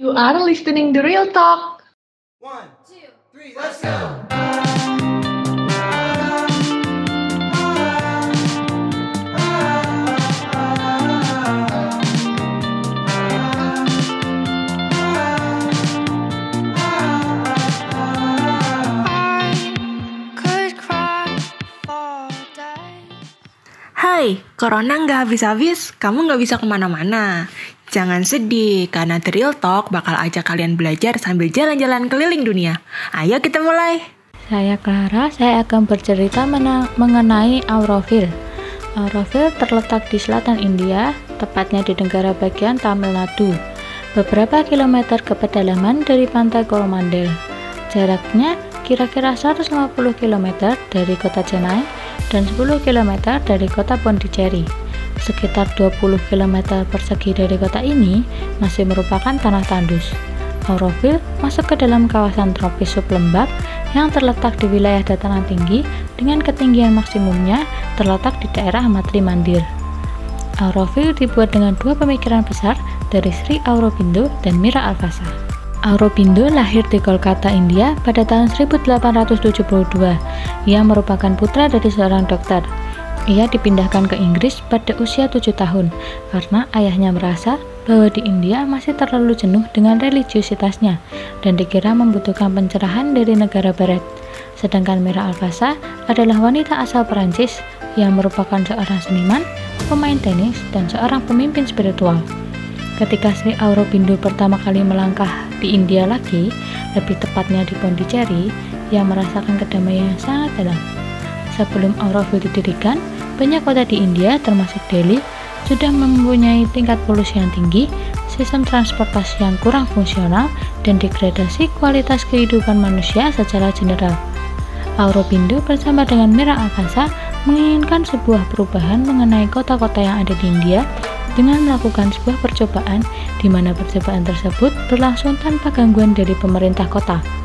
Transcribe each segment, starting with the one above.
You are listening to Real Talk. One, two, three, let's go. Hai, Corona nggak habis-habis, kamu nggak bisa ke mana-mana. Jangan sedih, karena The Real Talk bakal ajak kalian belajar sambil jalan-jalan keliling dunia. Ayo kita mulai. Saya Clara, saya akan bercerita mengenai Auroville. Auroville terletak di selatan India, tepatnya di negara bagian Tamil Nadu, beberapa kilometer ke pedalaman dari pantai Coromandel. Jaraknya kira-kira 150 km dari kota Chennai dan 10 km dari kota Pondicherry. Sekitar 20 km persegi dari kota ini masih merupakan tanah tandus. Auroville masuk ke dalam kawasan tropis sublembab yang terletak di wilayah dataran tinggi dengan ketinggian maksimumnya terletak di daerah Matri Mandir. Auroville dibuat dengan dua pemikiran besar dari Sri Aurobindo dan Mira Alfasa. Aurobindo lahir di Kolkata, India pada tahun 1872. Ia merupakan putra dari seorang dokter. Ia dipindahkan ke Inggris pada usia 7 tahun karena ayahnya merasa bahwa di India masih terlalu jenuh dengan religiusitasnya dan dikira membutuhkan pencerahan dari negara barat. Sedangkan Mira Alfasa adalah wanita asal Perancis yang merupakan seorang seniman, pemain tenis, dan seorang pemimpin spiritual. Ketika Sri Aurobindo pertama kali melangkah di India lagi, lebih tepatnya di Pondicherry, ia merasakan kedamaian yang sangat dalam. Sebelum Auroville didirikan, banyak kota di India termasuk Delhi sudah mempunyai tingkat polusi yang tinggi, sistem transportasi yang kurang fungsional, dan degradasi kualitas kehidupan manusia secara general. Aurobindo bersama dengan Mira Alfasa menginginkan sebuah perubahan mengenai kota-kota yang ada di India dengan melakukan sebuah percobaan di mana percobaan tersebut berlangsung tanpa gangguan dari pemerintah kota.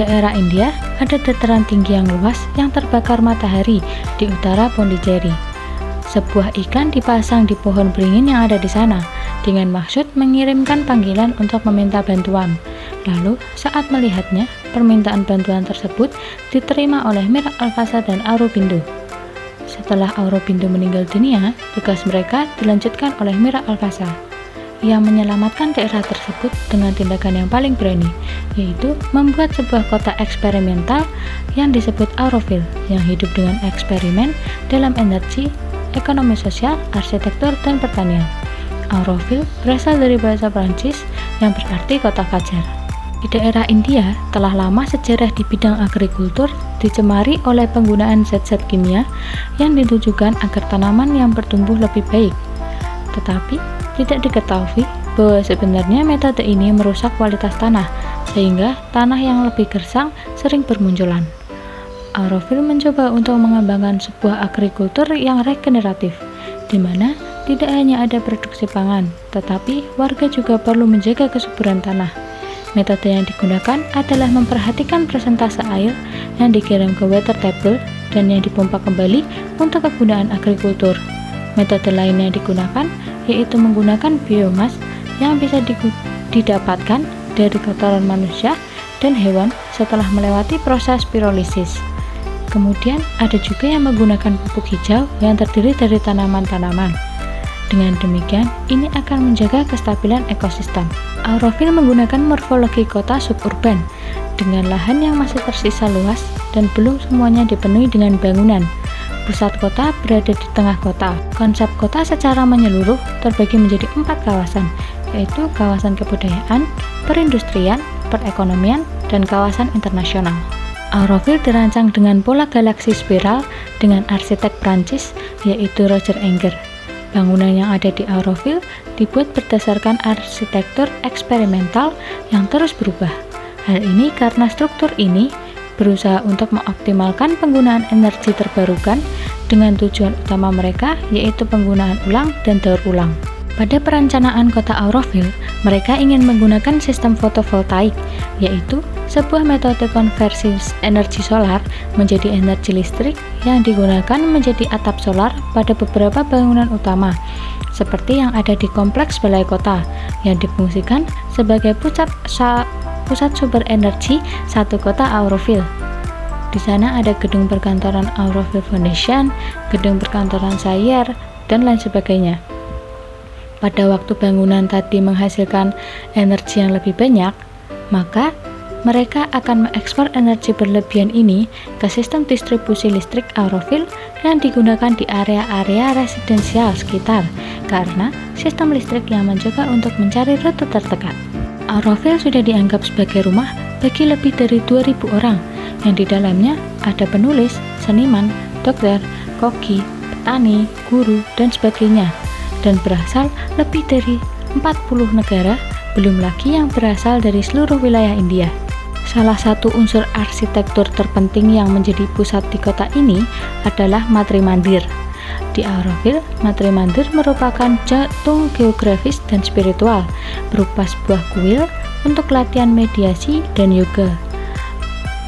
Daerah India ada dataran tinggi yang luas yang terbakar matahari di utara Pondicherry. Sebuah ikan dipasang di pohon beringin yang ada di sana dengan maksud mengirimkan panggilan untuk meminta bantuan. Lalu, saat melihatnya, permintaan bantuan tersebut diterima oleh Mir Alfasa dan Aurobindo. Setelah Aurobindo meninggal dunia, tugas mereka dilanjutkan oleh Mira Alfasa yang menyelamatkan daerah tersebut dengan tindakan yang paling berani, yaitu membuat sebuah kota eksperimental yang disebut Auroville yang hidup dengan eksperimen dalam energi, ekonomi sosial, arsitektur, dan pertanian. Auroville berasal dari bahasa Prancis yang berarti kota fajar. Di daerah India, telah lama sejarah di bidang agrikultur dicemari oleh penggunaan zat-zat kimia yang ditujukan agar tanaman yang bertumbuh lebih baik. Tetapi, tidak diketahui bahwa sebenarnya metode ini merusak kualitas tanah, sehingga tanah yang lebih gersang sering bermunculan. Auroville mencoba untuk mengembangkan sebuah agrikultur yang regeneratif, di mana tidak hanya ada produksi pangan, tetapi warga juga perlu menjaga kesuburan tanah. Metode yang digunakan adalah memperhatikan persentase air yang dikirim ke water table dan yang dipompa kembali untuk kegunaan agrikultur. Metode lain yang digunakan yaitu menggunakan biomas yang bisa didapatkan dari kotoran manusia dan hewan setelah melewati proses pirolisis. Kemudian ada juga yang menggunakan pupuk hijau yang terdiri dari tanaman-tanaman. Dengan demikian, ini akan menjaga kestabilan ekosistem. Auroville menggunakan morfologi kota suburban dengan lahan yang masih tersisa luas dan belum semuanya dipenuhi dengan bangunan. Pusat kota berada di tengah kota. Konsep kota secara menyeluruh terbagi menjadi empat kawasan, yaitu kawasan kebudayaan, perindustrian, perekonomian, dan kawasan internasional. Auroville dirancang dengan pola galaksi spiral dengan arsitek Prancis, yaitu Roger Enger. Bangunan yang ada di Auroville dibuat berdasarkan arsitektur eksperimental yang terus berubah. Hal ini karena struktur ini berusaha untuk mengoptimalkan penggunaan energi terbarukan dengan tujuan utama mereka yaitu penggunaan ulang dan daur ulang. Pada perencanaan kota Auroville, mereka ingin menggunakan sistem fotovoltaik, yaitu sebuah metode konversi energi solar menjadi energi listrik yang digunakan menjadi atap solar pada beberapa bangunan utama, seperti yang ada di kompleks balai kota yang difungsikan sebagai pusat pusat sumber energi satu kota Auroville. Di sana ada gedung perkantoran Auroville Foundation, gedung perkantoran Sayer, dan lain sebagainya. Pada waktu bangunan tadi menghasilkan energi yang lebih banyak, maka mereka akan mengekspor energi berlebihan ini ke sistem distribusi listrik Auroville yang digunakan di area-area residensial sekitar karena sistem listrik yang mencoba untuk mencari rute terdekat. Auroville sudah dianggap sebagai rumah bagi lebih dari 2000 orang yang di dalamnya ada penulis, seniman, dokter, koki, petani, guru, dan sebagainya dan berasal lebih dari 40 negara belum lagi yang berasal dari seluruh wilayah India. Salah satu unsur arsitektur terpenting yang menjadi pusat di kota ini adalah Matri Mandir. Di Auroville, Matri Mandir merupakan jantung geografis dan spiritual, berupa sebuah kuil untuk latihan mediasi dan yoga,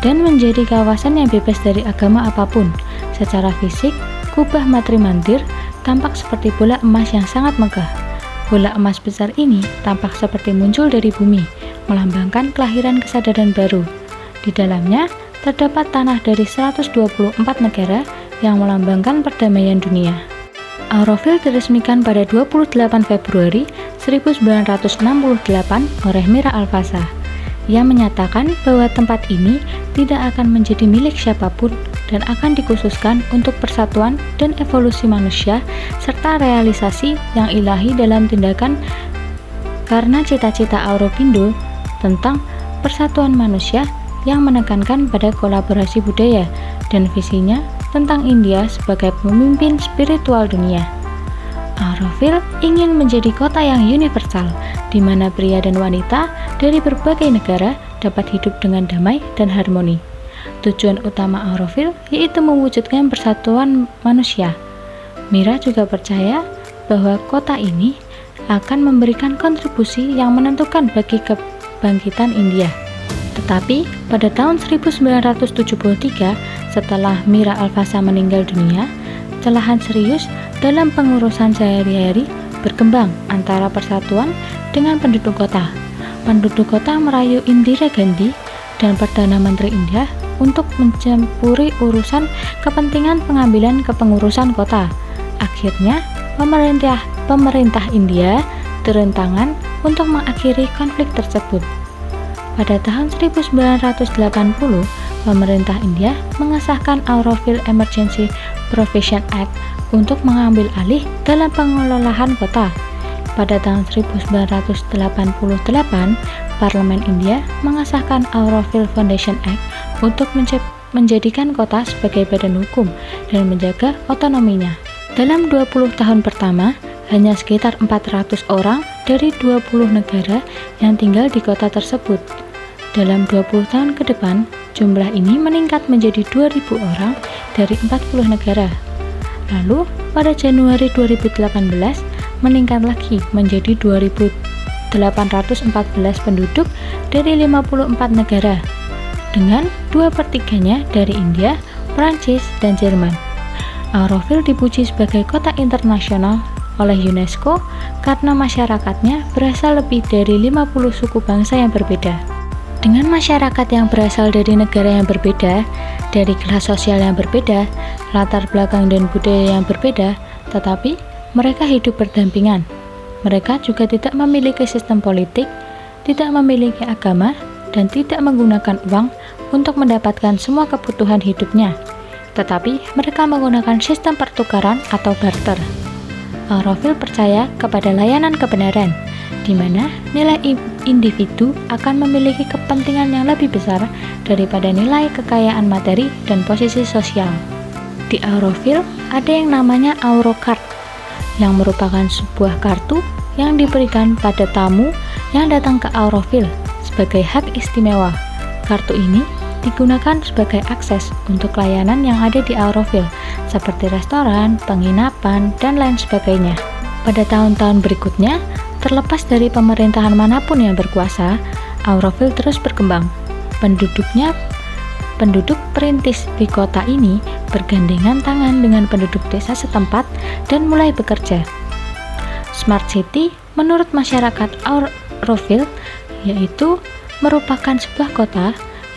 dan menjadi kawasan yang bebas dari agama apa pun. Secara fisik, kubah Matri Mandir tampak seperti bola emas yang sangat megah. Bola emas besar ini tampak seperti muncul dari bumi, melambangkan kelahiran kesadaran baru. Di dalamnya terdapat tanah dari 124 negara yang melambangkan perdamaian dunia. Auroville diresmikan pada 28 Februari 1968 oleh Mira Alfasa. Ia menyatakan bahwa tempat ini tidak akan menjadi milik siapa pun dan akan dikhususkan untuk persatuan dan evolusi manusia serta realisasi yang ilahi dalam tindakan karena cita-cita Aurobindo tentang persatuan manusia yang menekankan pada kolaborasi budaya dan visinya tentang India sebagai pemimpin spiritual dunia. Auroville ingin menjadi kota yang universal, di mana pria dan wanita dari berbagai negara dapat hidup dengan damai dan harmoni. Tujuan utama Auroville yaitu mewujudkan persatuan manusia. Mira juga percaya bahwa kota ini akan memberikan kontribusi yang menentukan bagi ke kebangkitan India. Tetapi pada tahun 1973, setelah Mira Alfasa meninggal dunia, celahan serius dalam pengurusan sehari-hari berkembang antara persatuan dengan penduduk kota. Penduduk kota merayu Indira Gandhi dan Perdana Menteri India untuk mencampuri urusan kepentingan pengambilan kepengurusan kota. Akhirnya, pemerintah pemerintah India turun tangan untuk mengakhiri konflik tersebut. Pada tahun 1980, pemerintah India mengesahkan Auroville Emergency Provision Act untuk mengambil alih dalam pengelolaan kota. Pada tahun 1988, Parlemen India mengesahkan Auroville Foundation Act untuk menjadikan kota sebagai badan hukum dan menjaga otonominya. Dalam 20 tahun pertama, hanya sekitar 400 orang dari 20 negara yang tinggal di kota tersebut. Dalam 20 tahun ke depan, jumlah ini meningkat menjadi 2000 orang dari 40 negara. Lalu, pada Januari 2018, meningkat lagi menjadi 2814 penduduk dari 54 negara, dengan dua pertiganya dari India, Prancis, dan Jerman. Auroville dipuji sebagai kota internasional oleh UNESCO karena masyarakatnya berasal lebih dari 50 suku bangsa yang berbeda. Dengan masyarakat yang berasal dari negara yang berbeda, dari kelas sosial yang berbeda, latar belakang dan budaya yang berbeda, tetapi mereka hidup berdampingan. Mereka juga tidak memiliki sistem politik, tidak memiliki agama, dan tidak menggunakan uang untuk mendapatkan semua kebutuhan hidupnya. Tetapi mereka menggunakan sistem pertukaran atau barter. Auroville percaya kepada layanan kebenaran, di mana nilai individu akan memiliki kepentingan yang lebih besar daripada nilai kekayaan materi dan posisi sosial. Di Auroville ada yang namanya Aurocard, yang merupakan sebuah kartu yang diberikan pada tamu yang datang ke Auroville sebagai hak istimewa. Kartu ini digunakan sebagai akses untuk layanan yang ada di Auroville, seperti restoran, penginapan, dan lain sebagainya. Pada tahun-tahun berikutnya, terlepas dari pemerintahan mana pun yang berkuasa, Auroville terus berkembang. Penduduknya penduduk perintis di kota ini bergandengan tangan dengan penduduk desa setempat dan mulai bekerja. Smart City menurut masyarakat Auroville yaitu merupakan sebuah kota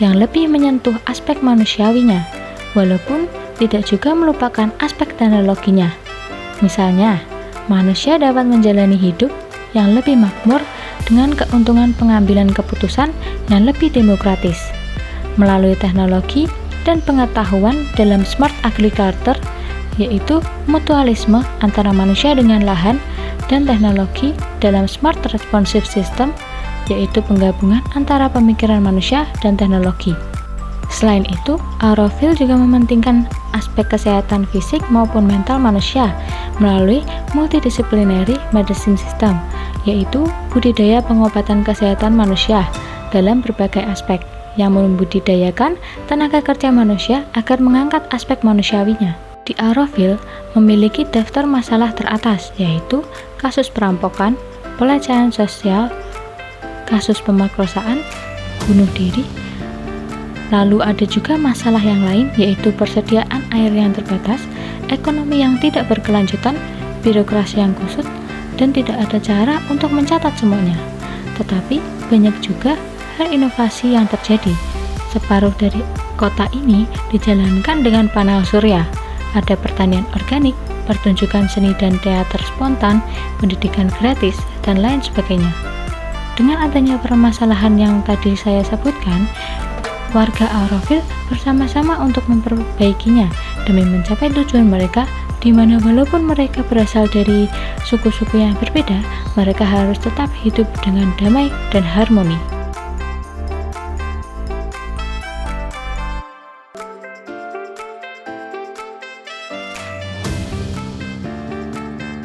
yang lebih menyentuh aspek manusiawinya, walaupun tidak juga melupakan aspek teknologinya. Misalnya, manusia dapat menjalani hidup yang lebih makmur dengan keuntungan pengambilan keputusan yang lebih demokratis. Melalui teknologi dan pengetahuan dalam smart agriculture, yaitu mutualisme antara manusia dengan lahan dan teknologi dalam smart responsive system, yaitu penggabungan antara pemikiran manusia dan teknologi. Selain itu, Auroville juga mementingkan aspek kesehatan fisik maupun mental manusia melalui multidisciplinary medicine system, yaitu budidaya pengobatan kesehatan manusia dalam berbagai aspek yang membudidayakan tenaga kerja manusia agar mengangkat aspek manusiawinya. Di Auroville memiliki daftar masalah teratas, yaitu kasus perampokan, pelecehan sosial, kasus pemerkosaan, bunuh diri, Lalu ada juga masalah yang lain yaitu persediaan air yang terbatas, ekonomi yang tidak berkelanjutan, birokrasi yang kusut, dan tidak ada cara untuk mencatat semuanya. Tetapi banyak juga hal inovasi yang terjadi. Separuh dari kota ini dijalankan dengan panel surya. Ada pertanian organik, pertunjukan seni dan teater spontan, pendidikan gratis, dan lain sebagainya. Dengan adanya permasalahan yang tadi saya sebutkan, warga Auroville bersama-sama untuk memperbaikinya demi mencapai tujuan mereka di mana walaupun mereka berasal dari suku-suku yang berbeda, mereka harus tetap hidup dengan damai dan harmoni.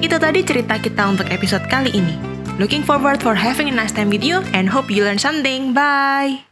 Itu tadi cerita kita untuk episode kali ini. Looking forward for having a nice time with you and hope you learn something. Bye!